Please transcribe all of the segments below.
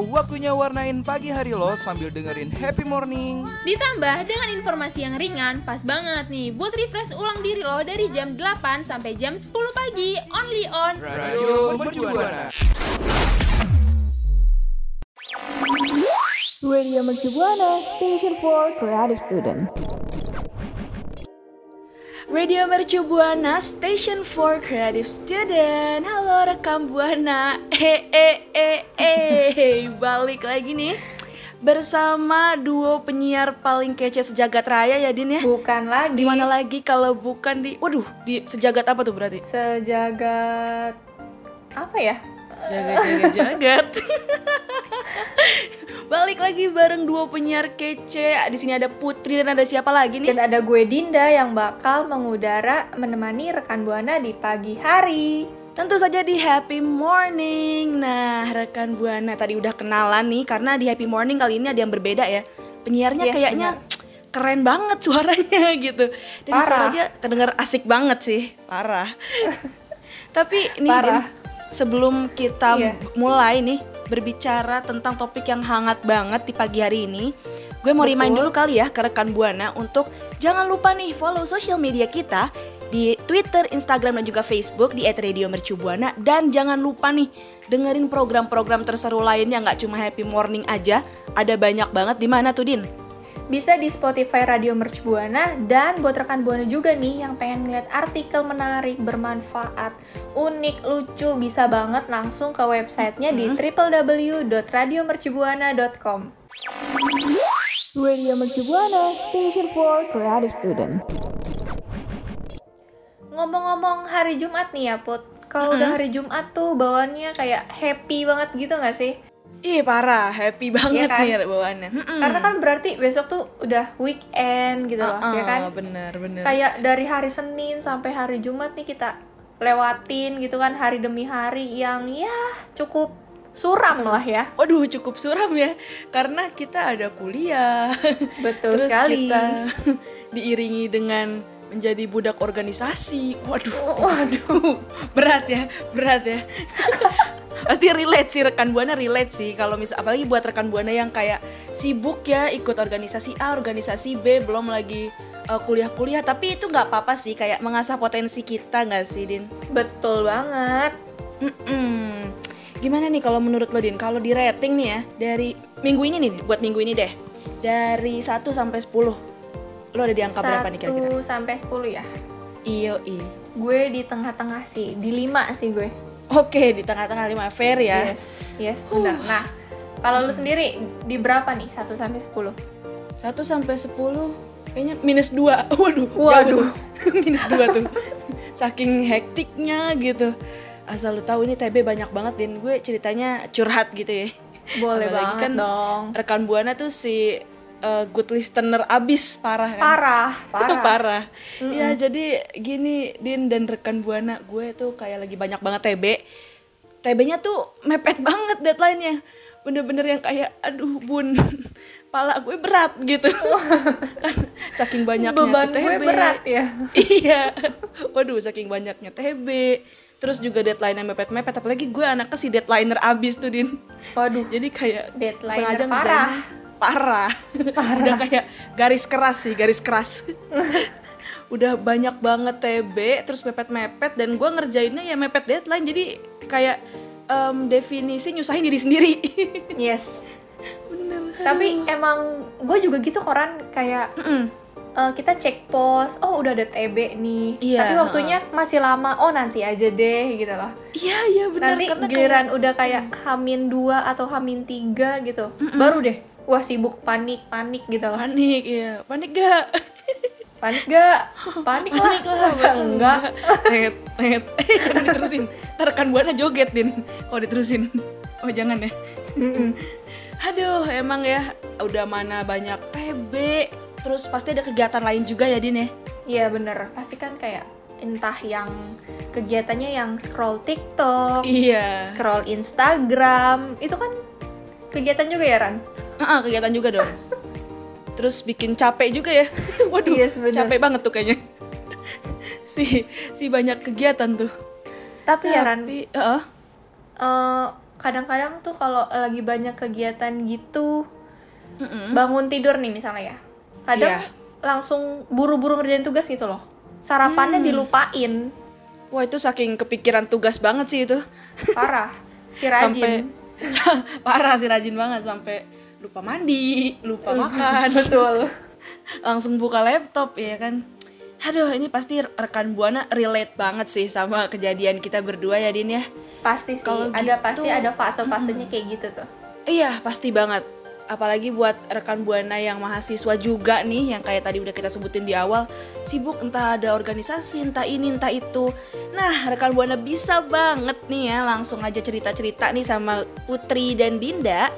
waktunya warnain pagi hari lo sambil dengerin happy morning. Ditambah dengan informasi yang ringan, pas banget nih buat refresh ulang diri lo dari jam 8 sampai jam 10 pagi, only on Radio Mercubuana. Radio Mercubuana Station for Creative Student. Radio Mercu Buana Station for Creative Student. Halo rekam Buana. Eh eh eh eh balik lagi nih bersama duo penyiar paling kece sejagat raya ya Din ya. Bukan lagi Di mana lagi kalau bukan di waduh di sejagat apa tuh berarti? sejagat apa ya? Jagat jagat jagat. Balik lagi bareng duo penyiar kece. Di sini ada Putri dan ada siapa lagi nih? Dan ada gue Dinda yang bakal mengudara menemani rekan Buana di pagi hari. Tentu saja di Happy Morning. Nah, rekan Buana tadi udah kenalan nih karena di Happy Morning kali ini ada yang berbeda ya. Penyiarnya Yes, kayaknya keren banget suaranya gitu. Dan Parah. suaranya kedenger asik banget sih, parah. Tapi ini Parah. Din, sebelum kita Iya. mulai nih berbicara tentang topik yang hangat banget di pagi hari ini, gue mau Betul. remind dulu kali ya ke rekan Buana untuk jangan lupa nih follow sosial media kita di Twitter, Instagram dan juga Facebook di @radiomercubuana dan jangan lupa nih dengerin program-program terseru lainnya nggak cuma Happy Morning aja, ada banyak banget di mana tuh Din? Bisa di Spotify Radio Mercu Buana dan buat rekan Buana juga nih yang pengen ngeliat artikel menarik, bermanfaat, unik, lucu, bisa banget langsung ke websitenya di www.radiomercubuana.com. Radio Mercubuana Station for Creative Student. Ngomong-ngomong hari Jumat nih ya Put, kalau udah hari Jumat tuh bawaannya kayak happy banget gitu gak sih? Ih parah, happy banget kan? nih bawaannya. Mm-mm. Karena kan berarti besok tuh udah weekend gitu loh, ya Uh-uh, kan? Bener bener. Kayak dari hari Senin sampai hari Jumat nih kita lewatin gitu kan hari demi hari yang ya cukup suram lah ya. Waduh cukup suram ya karena kita ada kuliah. Betul Terus sekali. kita diiringi dengan menjadi budak organisasi. Waduh. Waduh. berat ya, berat ya. Pasti relate sih rekan buana relate sih kalau misal apalagi buat rekan buana yang kayak sibuk ya ikut organisasi A, organisasi B, belum lagi uh, kuliah-kuliah tapi itu nggak apa-apa sih kayak mengasah potensi kita nggak sih Din? Betul banget. Mm-mm. Gimana nih kalau menurut lo Din? Kalau di rating nih ya dari minggu ini nih buat minggu ini deh. Dari 1 sampai 10. Lo ada di angka berapa nih kira-kira? 1 sampai 10 ya. Iyo i. Gue di tengah-tengah sih, di 5 sih gue. Oke, di tengah-tengah 5 fair ya. Yes, yes, benar. Nah, kalau lu sendiri di berapa nih? 1 sampai 10. 1 sampai 10 kayaknya minus 2. Waduh. Waduh. minus 2 tuh. Saking hektiknya gitu. Asal lu tahu ini TB banyak banget Din. Gue ceritanya curhat gitu ya. Boleh Apalagi banget kan dong. Rekan Buana tuh si uh, good listener abis parah kan. Parah, parah. parah. Ya jadi gini Din dan rekan Buana, gue tuh kayak lagi banyak banget TB. TB-nya tuh mepet banget deadline-nya. Bener-bener yang kayak aduh bun, pala gue berat gitu. kan saking banyaknya Beban tuh gue TB. berat ya. iya. Waduh, saking banyaknya TB. Terus juga deadline-nya mepet-mepet, apalagi gue anaknya si deadlineer abis tuh Din. Waduh, Jadi kayak Deadliner sengaja parah. Ngerjain- parah. Udah kayak garis keras sih, garis keras. Udah banyak banget TB, terus mepet-mepet dan gua ngerjainnya ya mepet deadline. Jadi kayak em, definisi nyusahin diri sendiri. yes. Bener. Tapi emang gue juga gitu koran kayak Mm-mm. eh, kita cek pos, oh udah ada TB nih. Iya, Tapi waktunya masih lama, oh nanti aja deh gitu loh. Iya, iya benar nanti giliran udah kayak hamin dua atau hamin tiga gitu, baru deh, wah sibuk panik panik gitu loh. panik ya, panik gak? Panik gak? Panik lah, masa enggak? Tet, tet. Eh, jangan diterusin. Ntar rekan buana joget, Din. Kalau diterusin. Oh, jangan ya. Mm-mm. Aduh, emang ya udah mana banyak TB. Terus pasti ada kegiatan lain juga ya, Din ya? Iya bener, pasti kan kayak entah yang kegiatannya yang scroll TikTok, Iya. scroll Instagram, itu kan kegiatan juga ya Ran? Ah, kegiatan juga dong. Terus bikin capek juga ya. Waduh, Iya, sebenernya. capek banget tuh kayaknya. si si banyak kegiatan tuh. Tapi ya Ran, Tapi, heeh. eh, kadang-kadang tuh kalau lagi banyak kegiatan gitu, Mm-mm. bangun tidur nih misalnya ya, kadang Iya. langsung buru-buru ngerjain tugas gitu loh, sarapannya Hmm. dilupain, Wah, itu saking kepikiran tugas banget sih itu. parah, si Sampai rajin. parah sih rajin banget sampai lupa mandi, lupa makan. Betul. langsung buka laptop ya kan. Aduh ini pasti rekan buana relate banget sih sama kejadian kita berdua ya Din ya. Pasti sih, Kalau ada gitu, pasti ada fase-fasenya kayak gitu tuh. iya pasti banget. Apalagi buat rekan buana yang mahasiswa juga nih yang kayak tadi udah kita sebutin di awal. Sibuk entah ada organisasi entah ini entah itu. Nah rekan buana bisa banget nih ya langsung aja cerita-cerita nih sama Putri dan Dinda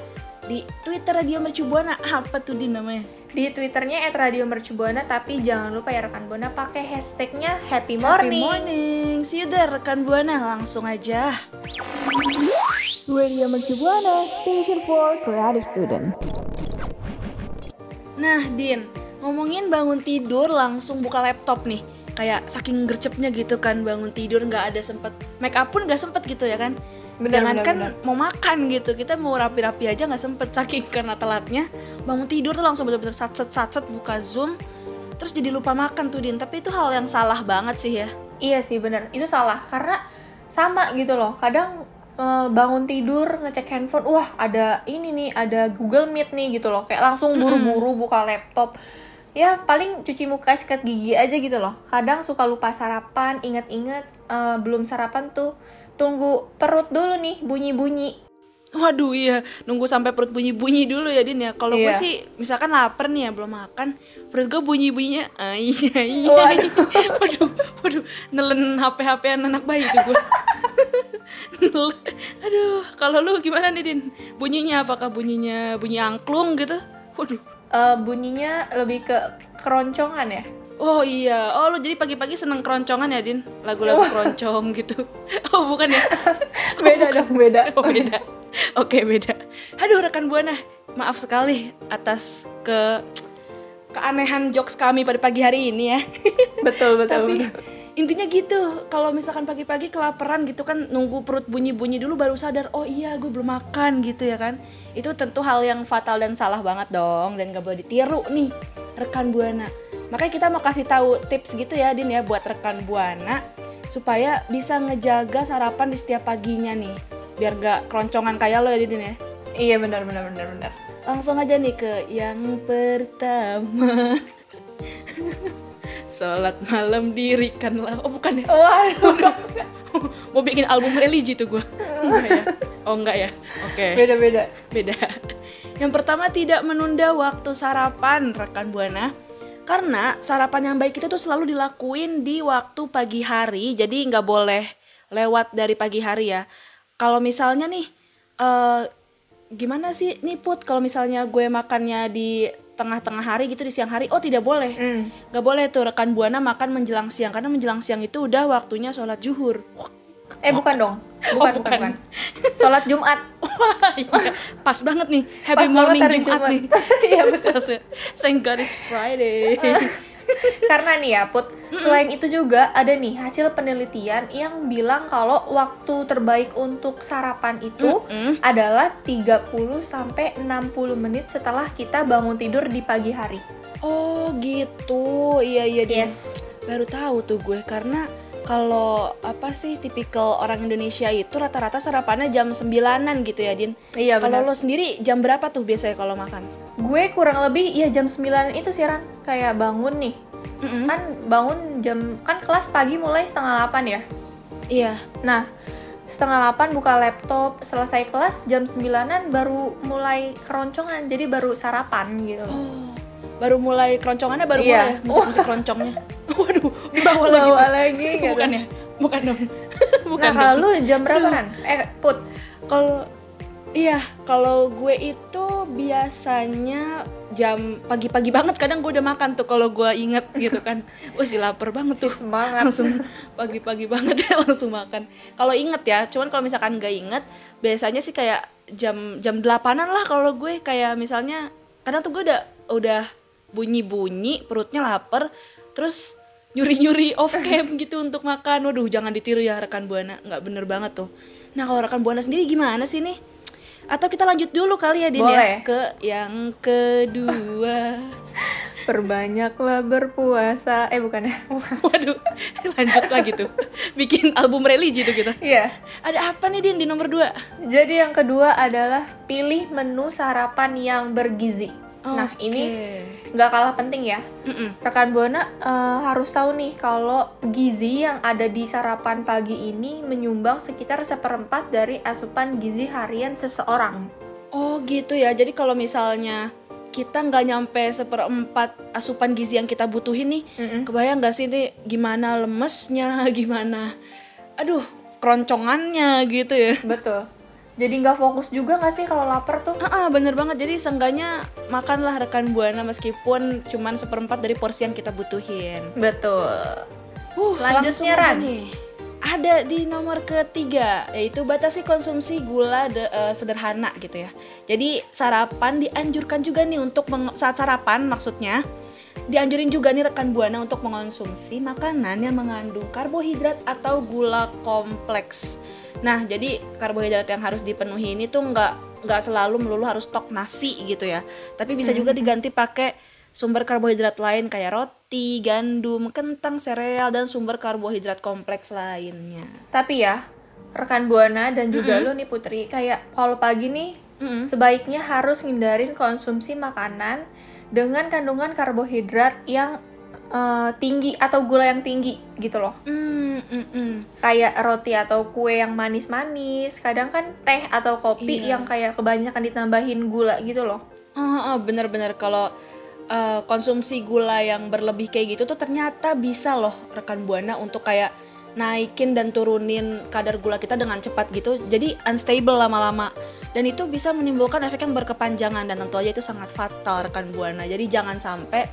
di Twitter Radio Mercu Buana apa tuh Din namanya Di twitternya @radiomercubuana tapi jangan lupa ya rekan buana pakai hashtagnya Happy Morning. Happy morning. See you there rekan Buana langsung aja. Radio Mercu Buana, station for creative student. Nah, Din, ngomongin bangun tidur langsung buka laptop nih. Kayak saking gercepnya gitu kan bangun tidur nggak ada sempet make up pun nggak sempet gitu ya kan. Benar, Jangan benar, kan benar. mau makan gitu, kita mau rapi-rapi aja nggak sempet saking karena telatnya. Bangun tidur tuh langsung bener-bener satset satset buka zoom, terus jadi lupa makan tuh Din. Tapi itu hal yang salah banget sih ya. Iya sih bener, itu salah karena sama gitu loh. Kadang eh, bangun tidur ngecek handphone, wah ada ini nih, ada Google Meet nih gitu loh. Kayak langsung buru-buru buka laptop. Ya paling cuci muka sikat gigi aja gitu loh. Kadang suka lupa sarapan, inget-inget eh, belum sarapan tuh tunggu perut dulu nih bunyi-bunyi. Waduh iya, nunggu sampai perut bunyi-bunyi dulu ya Din ya. Kalau gue Iya. sih misalkan lapar nih ya belum makan, perut gue bunyi-bunyinya, ah, iya iya. Waduh. waduh, waduh, nelen HP-HP anak bayi tuh gue. Aduh, kalau lu gimana nih Din? Bunyinya apakah bunyinya bunyi angklung gitu? Waduh. Eh, bunyinya lebih ke keroncongan ya. Oh iya, oh lu jadi pagi-pagi seneng keroncongan ya Din? Lagu-lagu keroncong gitu. Oh bukan ya? Beda dong, beda. Oh beda. Oke beda. Aduh rekan buana, maaf sekali atas ke keanehan jokes kami pada pagi hari ini ya. betul, betul, Tapi betul. intinya gitu, kalau misalkan pagi-pagi kelaparan gitu kan nunggu perut bunyi-bunyi dulu baru sadar, oh iya gue belum makan gitu ya kan. Itu tentu hal yang fatal dan salah banget dong dan gak boleh ditiru nih rekan buana. Makanya kita mau kasih tahu tips gitu ya Din ya buat rekan buana supaya bisa ngejaga sarapan di setiap paginya nih biar gak keroncongan kayak lo ya Din ya. Iya benar, benar, benar, benar. Langsung aja nih ke yang pertama. Sholat malam dirikanlah. Oh bukan ya? Waduh, Mau bikin album religi tuh gue. Enggak ya? Oh enggak ya? Oke. beda-beda. Beda. Yang pertama tidak menunda waktu sarapan rekan buana. Karena sarapan yang baik itu tuh selalu dilakuin di waktu pagi hari. Jadi nggak boleh lewat dari pagi hari ya. Kalau misalnya nih, eh gimana sih nih Put? Kalau misalnya gue makannya di tengah-tengah hari gitu di siang hari, oh tidak boleh. Hmm. Nggak boleh tuh rekan buana makan menjelang siang karena menjelang siang itu udah waktunya sholat zuhur. Eh bukan dong. Bukan, Oh, bukan, bukan. bukan. Sholat Jumat. Wah, iya. pas banget nih. Happy Pas morning Jumat, Jumat. nih. Iya, betul. Thank God it's Friday. Karena nih ya, Put, selain itu juga ada nih hasil penelitian yang bilang kalau waktu terbaik untuk sarapan itu Mm-mm. adalah 30 sampai 60 menit setelah kita bangun tidur di pagi hari. oh gitu. Iya iya. Yes. Baru tahu tuh gue karena kalau apa sih tipikal orang Indonesia itu rata-rata sarapannya jam 9-an gitu ya Din. Iya Kalau lo sendiri jam berapa tuh biasanya kalau makan? Gue kurang lebih ya jam 9 itu sih Ran. Kayak bangun nih. Mm-mm. Kan bangun jam kan kelas pagi mulai setengah 8 ya. Iya. Nah, setengah 8 buka laptop, selesai kelas jam 9-an baru mulai keroncongan. Jadi baru sarapan gitu. Oh. baru mulai keroncongannya baru Iya. mulai ya, musik-musik keroncongnya. Waduh, dibawa lagi Bawa lagi gitu. Bukan ya? Bukan dong. Bukan Nah, kalau lu jam berapa kan? Eh, put. Kalau iya, kalau gue itu biasanya jam pagi-pagi banget kadang gue udah makan tuh kalau gue inget gitu kan. Wah, sih lapar banget tuh. Semangat. langsung pagi-pagi banget ya langsung makan. Kalau inget ya, cuman kalau misalkan gak inget, biasanya sih kayak jam jam delapanan lah kalau gue kayak misalnya kadang tuh gue udah udah bunyi-bunyi perutnya lapar, terus nyuri-nyuri off cam gitu untuk makan. Waduh, jangan ditiru ya rekan buana, nggak bener banget tuh. Nah kalau rekan buana sendiri gimana sih nih? Atau kita lanjut dulu kali ya Din Boleh. ya ke yang kedua. Perbanyaklah berpuasa. Eh, bukan ya? Waduh, lanjut lagi tuh. Bikin album religi tuh kita. Iya. Ada apa nih Din di nomor 2? Jadi yang kedua adalah pilih menu sarapan yang bergizi. Nah, ini nggak kalah penting ya. Mm-mm. Rekan Buana eh, harus tahu nih kalau gizi yang ada di sarapan pagi ini menyumbang sekitar seperempat dari asupan gizi harian seseorang. Oh gitu ya. Jadi kalau misalnya kita nggak nyampe seperempat asupan gizi yang kita butuhin nih, Mm-mm. kebayang nggak sih nih gimana lemesnya, gimana, aduh keroncongannya gitu ya. Betul. Jadi nggak fokus juga nggak sih kalau lapar tuh? Ah, ah, bener banget. Jadi seenggaknya makanlah rekan buana meskipun cuman seperempat dari porsi yang kita butuhin. Betul. Uh, Selanjutnya, Ran. nih. Ada di nomor ketiga, yaitu batasi konsumsi gula de- eh, sederhana gitu ya. Jadi sarapan dianjurkan juga nih untuk saat sarapan maksudnya dianjurin juga nih rekan buana untuk mengonsumsi makanan yang mengandung karbohidrat atau gula kompleks. Nah, jadi karbohidrat yang harus dipenuhi ini tuh nggak nggak selalu melulu harus stok nasi gitu ya. Tapi bisa juga diganti pakai sumber karbohidrat lain kayak roti, gandum, kentang, sereal dan sumber karbohidrat kompleks lainnya. Tapi ya, rekan Buana dan juga lu nih Putri, kayak kalau pagi nih Mm-mm. sebaiknya harus ngindarin konsumsi makanan dengan kandungan karbohidrat yang eh, tinggi atau gula yang tinggi gitu loh. Mm, mm, mm. Kayak roti atau kue yang manis-manis, kadang kan teh atau kopi Iya. yang kayak kebanyakan ditambahin gula gitu loh. Ah, ah, bener-bener kalau uh, konsumsi gula yang berlebih kayak gitu tuh ternyata bisa loh rekan buana untuk kayak naikin dan turunin kadar gula kita dengan cepat gitu jadi unstable lama-lama dan itu bisa menimbulkan efek yang berkepanjangan dan tentu aja itu sangat fatal rekan buana jadi jangan sampai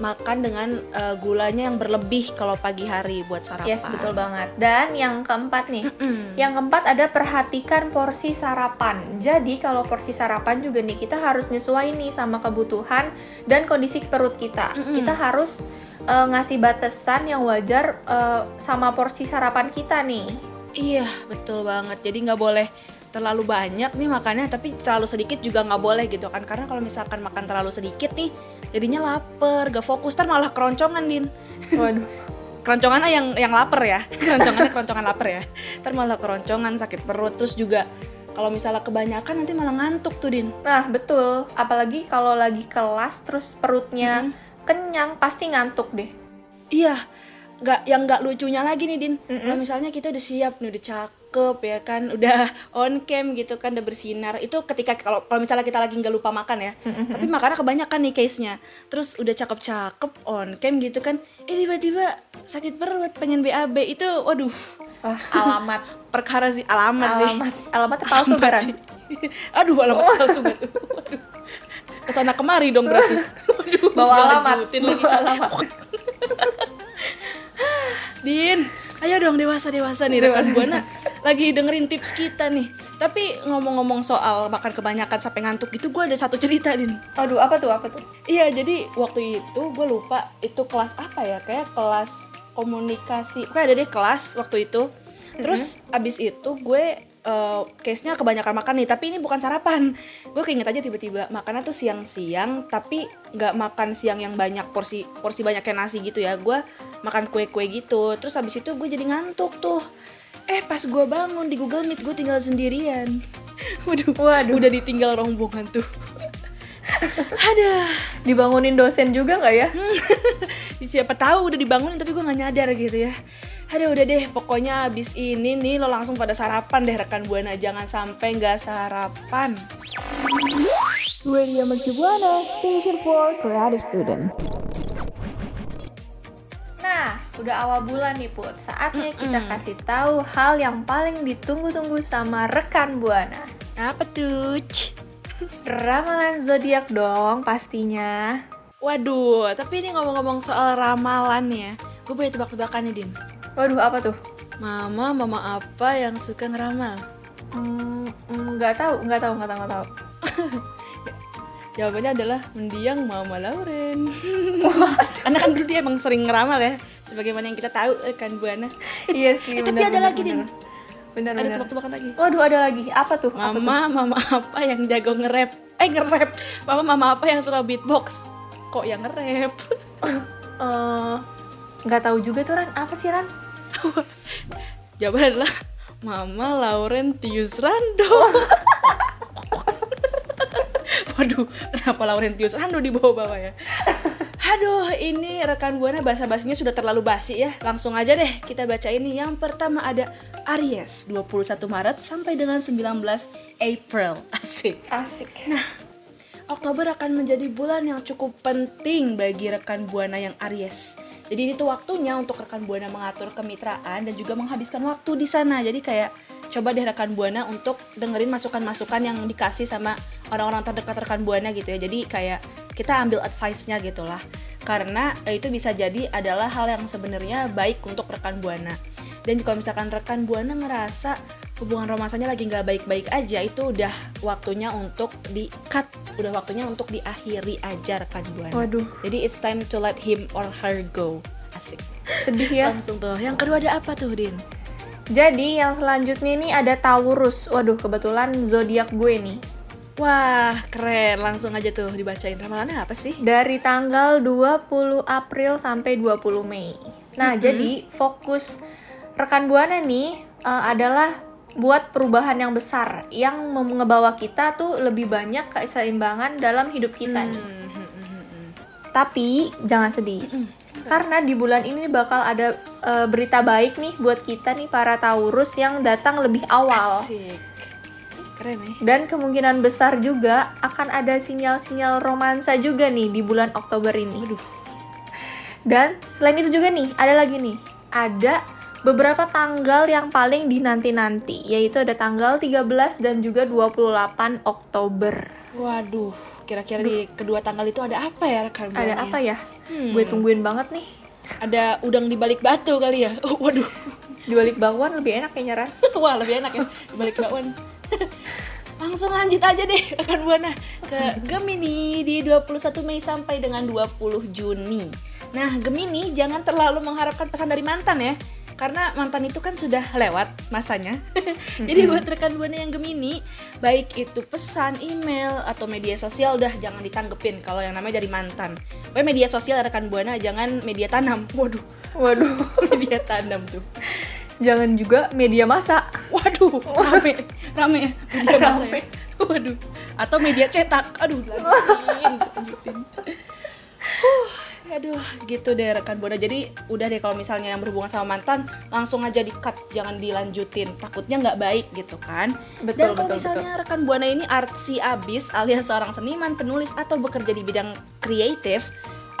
makan dengan uh, gulanya yang berlebih kalau pagi hari buat sarapan Yes, betul banget. Dan yang keempat nih, Mm-mm. Yang keempat ada perhatikan porsi sarapan. Jadi kalau porsi sarapan juga nih kita harus nyesuaiin nih sama kebutuhan dan kondisi perut kita. Mm-mm. Kita harus eh, ngasih batasan yang wajar eh, sama porsi sarapan kita nih. Iya betul banget. Jadi nggak boleh terlalu banyak nih makannya, tapi terlalu sedikit juga nggak boleh gitu kan? Karena kalau misalkan makan terlalu sedikit nih, jadinya lapar, gak fokus, ntar malah keroncongan din. Waduh. Keroncongannya yang yang lapar ya, keroncongannya keroncongan lapar ya. Ntar malah keroncongan, sakit perut, terus juga kalau misalnya kebanyakan nanti malah ngantuk tuh din. Nah, betul. Apalagi kalau lagi kelas terus perutnya kenyang pasti ngantuk deh. Iya, nggak yang nggak lucunya lagi nih din. Mm-mm. Kalau misalnya kita udah siap nih, udah cakep ya kan, udah on cam gitu kan, udah bersinar. Itu ketika kalau kalau misalnya kita lagi nggak lupa makan ya, tapi makannya kebanyakan nih case-nya. Terus udah cakep-cakep on cam gitu kan, eh tiba-tiba sakit perut, pengen BAB itu, waduh, Wah, alamat. perkara sih alamat, sih. alamat. Palsu Alamat sih. Aduh, alamat palsu gak tuh? Waduh. Ke sana kemari dong berarti. Waduh, Bawa alamat. lagi. Bawa alamat. Din, ayo dong dewasa dewasa nih rekan buana lagi dengerin tips kita nih. Tapi ngomong-ngomong soal makan kebanyakan sampai ngantuk gitu, gue ada satu cerita din. Aduh, apa tuh? Apa tuh? Iya, jadi waktu itu gue lupa itu kelas apa ya? Kayak kelas komunikasi. Kayak ada deh kelas waktu itu. Terus abis itu gue eh, case-nya kebanyakan makan nih, tapi ini bukan sarapan. Gue keinget aja tiba-tiba makannya tuh siang-siang, tapi nggak makan siang yang banyak porsi porsi banyak kayak nasi gitu ya. Gue makan kue-kue gitu. Terus abis itu gue jadi ngantuk tuh. Eh pas gue bangun di Google Meet gue tinggal sendirian. Waduh, Waduh. udah ditinggal rombongan tuh. Ada. Dibangunin dosen juga nggak ya? siapa tahu udah dibangunin tapi gue nggak nyadar gitu ya Aduh udah deh pokoknya abis ini nih lo langsung pada sarapan deh rekan buana jangan sampai nggak sarapan Radio Mercu Buana Station for Creative Student. Nah, udah awal bulan nih Put. Saatnya kita kasih tahu hal yang paling ditunggu-tunggu sama rekan Buana. Apa tuh? Ramalan zodiak dong pastinya. Waduh, tapi ini ngomong-ngomong soal ramalan ya. Gue punya tebak-tebakan nih, Din. Waduh, apa tuh? Mama, mama apa yang suka ngeramal? Hmm, mm, nggak tahu, nggak tahu, nggak tahu, nggak tahu. Jawabannya adalah mendiang Mama Lauren. Karena kan dulu dia emang sering ngeramal ya, sebagaimana yang kita tahu eh, kan Buana. iya sih. Eh, tapi ada bener, lagi, Din. bener. Bener, Ada tebak-tebakan lagi. Waduh, ada lagi. Apa tuh? Apa tuh? Mama, mama apa yang jago nge-rap? Eh nge-rap. Mama, mama apa yang suka beatbox? Kok yang nge-rap? Eh, nggak tahu juga tuh Ran. Apa sih Ran? Jawabannya adalah Mama Laurentius Rando. Waduh, kenapa Laurentius Rando di bawah-bawah ya? Aduh, ini rekan Buana bahasa-bahasanya sudah terlalu basi ya. Langsung aja deh kita baca ini. Yang pertama ada Aries, 21 Maret sampai dengan 19 April. Asik. Asik. Oktober akan menjadi bulan yang cukup penting bagi rekan Buana yang Aries. Jadi ini tuh waktunya untuk rekan Buana mengatur kemitraan dan juga menghabiskan waktu di sana. Jadi kayak coba deh rekan Buana untuk dengerin masukan-masukan yang dikasih sama orang-orang terdekat rekan Buana gitu ya. Jadi kayak kita ambil advice-nya gitu lah. Karena eh, itu bisa jadi adalah hal yang sebenarnya baik untuk rekan Buana. Dan kalau misalkan rekan Buana ngerasa hubungan romansanya lagi nggak baik-baik aja, itu udah waktunya untuk di cut, udah waktunya untuk diakhiri aja rekan Buana. Waduh, Jadi it's time to let him or her go. Asik. sedih ya. Langsung tuh. Yang kedua ada apa tuh, Din? Jadi yang selanjutnya ini ada Taurus. Waduh, kebetulan zodiak gue nih. Wah, keren. Langsung aja tuh dibacain ramalannya apa sih? Dari tanggal 20 April sampai 20 Mei. Nah, jadi fokus rekan Buana nih eh, adalah buat perubahan yang besar yang mem- ngebawa kita tuh lebih banyak keseimbangan dalam hidup kita nih. Tapi jangan sedih. Karena di bulan ini bakal ada eh, berita baik nih buat kita nih para Taurus yang datang lebih awal. Asik. Keren ya. Dan kemungkinan besar juga akan ada sinyal-sinyal romansa juga nih di bulan Oktober ini. Dan selain itu juga nih, ada lagi nih. Ada beberapa tanggal yang paling dinanti-nanti, yaitu ada tanggal 13 dan juga 28 Oktober. Waduh, kira-kira di kedua tanggal itu ada apa ya rekan? Ada apa ya? Hmm. Gue tungguin banget nih. Ada udang di balik batu kali ya? Oh, waduh. Di balik bakwan lebih enak kayaknya, Ran. Wah, lebih enak ya di balik bakwan. Langsung lanjut aja deh rekan Buana ke Gemini di 21 Mei sampai dengan 20 Juni. Nah, Gemini jangan terlalu mengharapkan pesan dari mantan ya. Karena mantan itu kan sudah lewat masanya. Jadi buat rekan Buana yang Gemini, baik itu pesan, email atau media sosial udah jangan ditanggepin kalau yang namanya dari mantan. Pokoknya media sosial rekan Buana jangan media tanam. Waduh, Waduh, media tanam tuh. jangan juga media masa. Waduh, rame, rame, media masa Rame. ya. Waduh, atau media cetak. Aduh, lanjutin, lanjutin. Huh, aduh, gitu deh rekan buana. Jadi udah deh kalau misalnya yang berhubungan sama mantan, langsung aja di cut, jangan dilanjutin. Takutnya nggak baik gitu kan. Betul, Dan kalau betul, misalnya rekan buana ini artsy abis alias seorang seniman, penulis atau bekerja di bidang kreatif,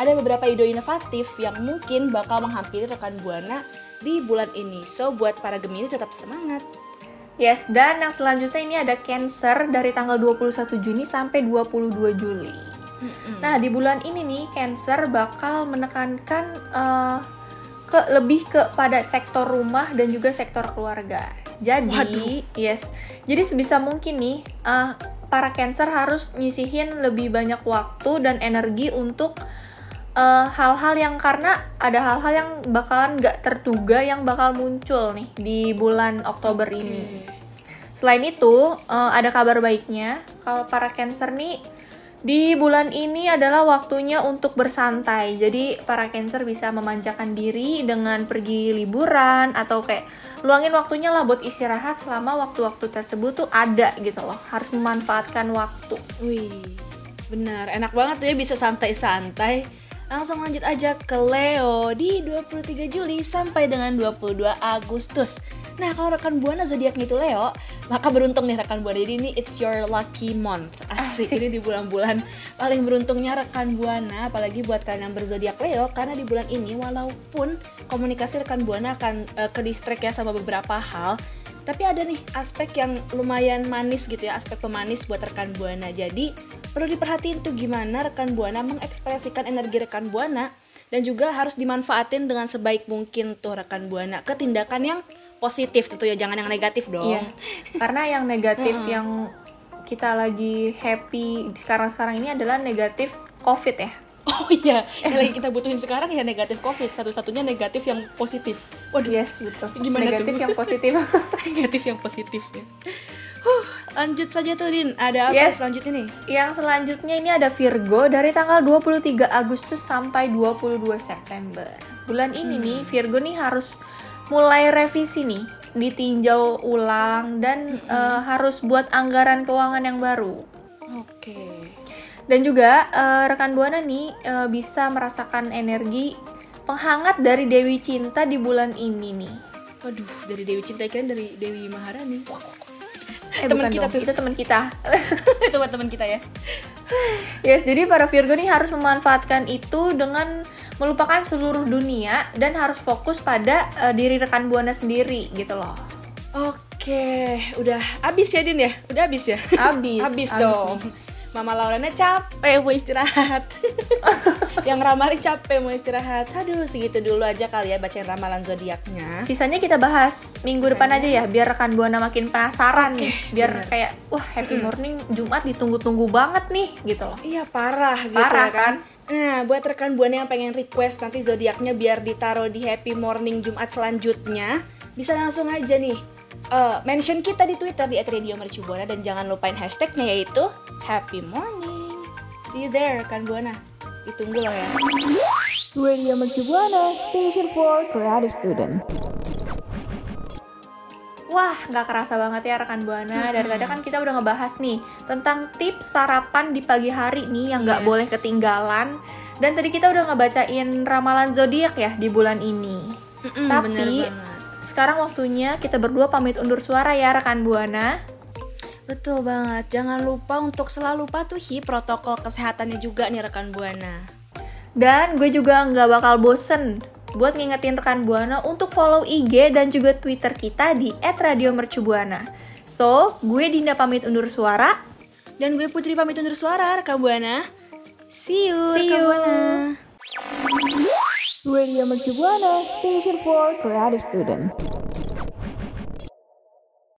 ada beberapa ide inovatif yang mungkin bakal menghampiri rekan buana di bulan ini. So buat para Gemini tetap semangat. Yes, dan yang selanjutnya ini ada Cancer dari tanggal 21 Juni sampai 22 Juli. Nah, di bulan ini nih Cancer bakal menekankan eh, ke lebih kepada sektor rumah dan juga sektor keluarga. Jadi, Waduh. yes. Jadi sebisa mungkin nih eh, para Cancer harus nyisihin lebih banyak waktu dan energi untuk eh, hal-hal yang karena ada hal-hal yang bakalan nggak terduga yang bakal muncul nih di bulan Oktober ini. Selain itu, eh, ada kabar baiknya kalau para Cancer nih di bulan ini adalah waktunya untuk bersantai. Jadi para Cancer bisa memanjakan diri dengan pergi liburan atau kayak luangin waktunya lah buat istirahat selama waktu-waktu tersebut tuh ada gitu loh. Harus memanfaatkan waktu. Wih, benar. Enak banget ya bisa santai-santai. Langsung lanjut aja ke Leo di 23 Juli sampai dengan 22 Agustus. Nah, kalau rekan Buana zodiaknya itu Leo, maka beruntung nih rekan Buana. Jadi ini it's your lucky month. Asik. Asik. Ini di bulan-bulan paling beruntungnya rekan Buana, apalagi buat kalian yang berzodiak Leo karena di bulan ini walaupun komunikasi rekan Buana akan eh, ke distract ya sama beberapa hal, tapi ada nih aspek yang lumayan manis gitu ya, aspek pemanis buat rekan Buana. Jadi perlu diperhatiin tuh gimana rekan Buana mengekspresikan energi rekan Buana dan juga harus dimanfaatin dengan sebaik mungkin tuh rekan Buana ke tindakan yang positif tentu ya, jangan yang negatif dong. Iya. Karena yang negatif yang kita lagi happy sekarang-sekarang ini adalah negatif COVID ya. Oh iya, yang lagi kita butuhin sekarang ya negatif COVID, satu-satunya negatif yang positif. Waduh, Yes, betul. Gimana negatif tuh? yang positif. negatif yang positif ya. Huh, lanjut saja tuh Din, ada apa Yes. selanjutnya nih? yang selanjutnya ini ada Virgo dari tanggal 23 Agustus sampai 22 September. Bulan ini nih Virgo nih harus mulai revisi nih, ditinjau ulang dan eh, harus buat anggaran keuangan yang baru. Oke. Dan juga eh, rekan buana nih eh, bisa merasakan energi penghangat dari Dewi Cinta di bulan ini nih. Waduh, dari Dewi Cinta kan dari Dewi Maharani. Eh, Teman kita dong, itu teman kita. Itu buat teman kita ya. Yes, jadi para Virgo nih harus memanfaatkan itu dengan melupakan seluruh dunia dan harus fokus pada eh, diri rekan buana sendiri gitu loh. Oke, udah habis ya Din ya? Udah habis ya? Abis, Habis abis dong. nih. Mama Lauranya capek mau istirahat. yang ramalin capek mau istirahat. Aduh, segitu dulu aja kali ya bacain ramalan zodiaknya. Sisanya kita bahas minggu depan aja ya, biar rekan buana makin penasaran nih, biar bener. kayak wah happy morning Jumat ditunggu-tunggu banget nih gitu loh. Iya parah gitu Parah, ya kan. Nah, buat rekan buana yang pengen request nanti zodiaknya biar ditaruh di happy morning Jumat selanjutnya, bisa langsung aja nih eh, mention kita di Twitter di @radiomercubuana dan jangan lupain hashtagnya yaitu happy morning. See you there rekan buana. Ditunggu loh ya. Radio Mercu Buana, Station for Creative Student. Wah, nggak kerasa banget ya rekan buana. Dari tadi kan kita udah ngebahas nih tentang tips sarapan di pagi hari nih yang nggak Yes. boleh ketinggalan. Dan tadi kita udah ngebacain ramalan zodiak ya di bulan ini. Mm-mm, Tapi sekarang waktunya kita berdua pamit undur suara ya rekan buana. Betul banget. Jangan lupa untuk selalu patuhi protokol kesehatannya juga nih rekan buana. Dan gue juga nggak bakal bosen buat ngingetin rekan Buana untuk follow IG dan juga Twitter kita di @radiomercubuana. So, gue Dinda pamit undur suara. Dan gue Putri pamit undur suara rekan buana. See you See rekan you. buana. Radio Mercu Buana, Station for Creative Student.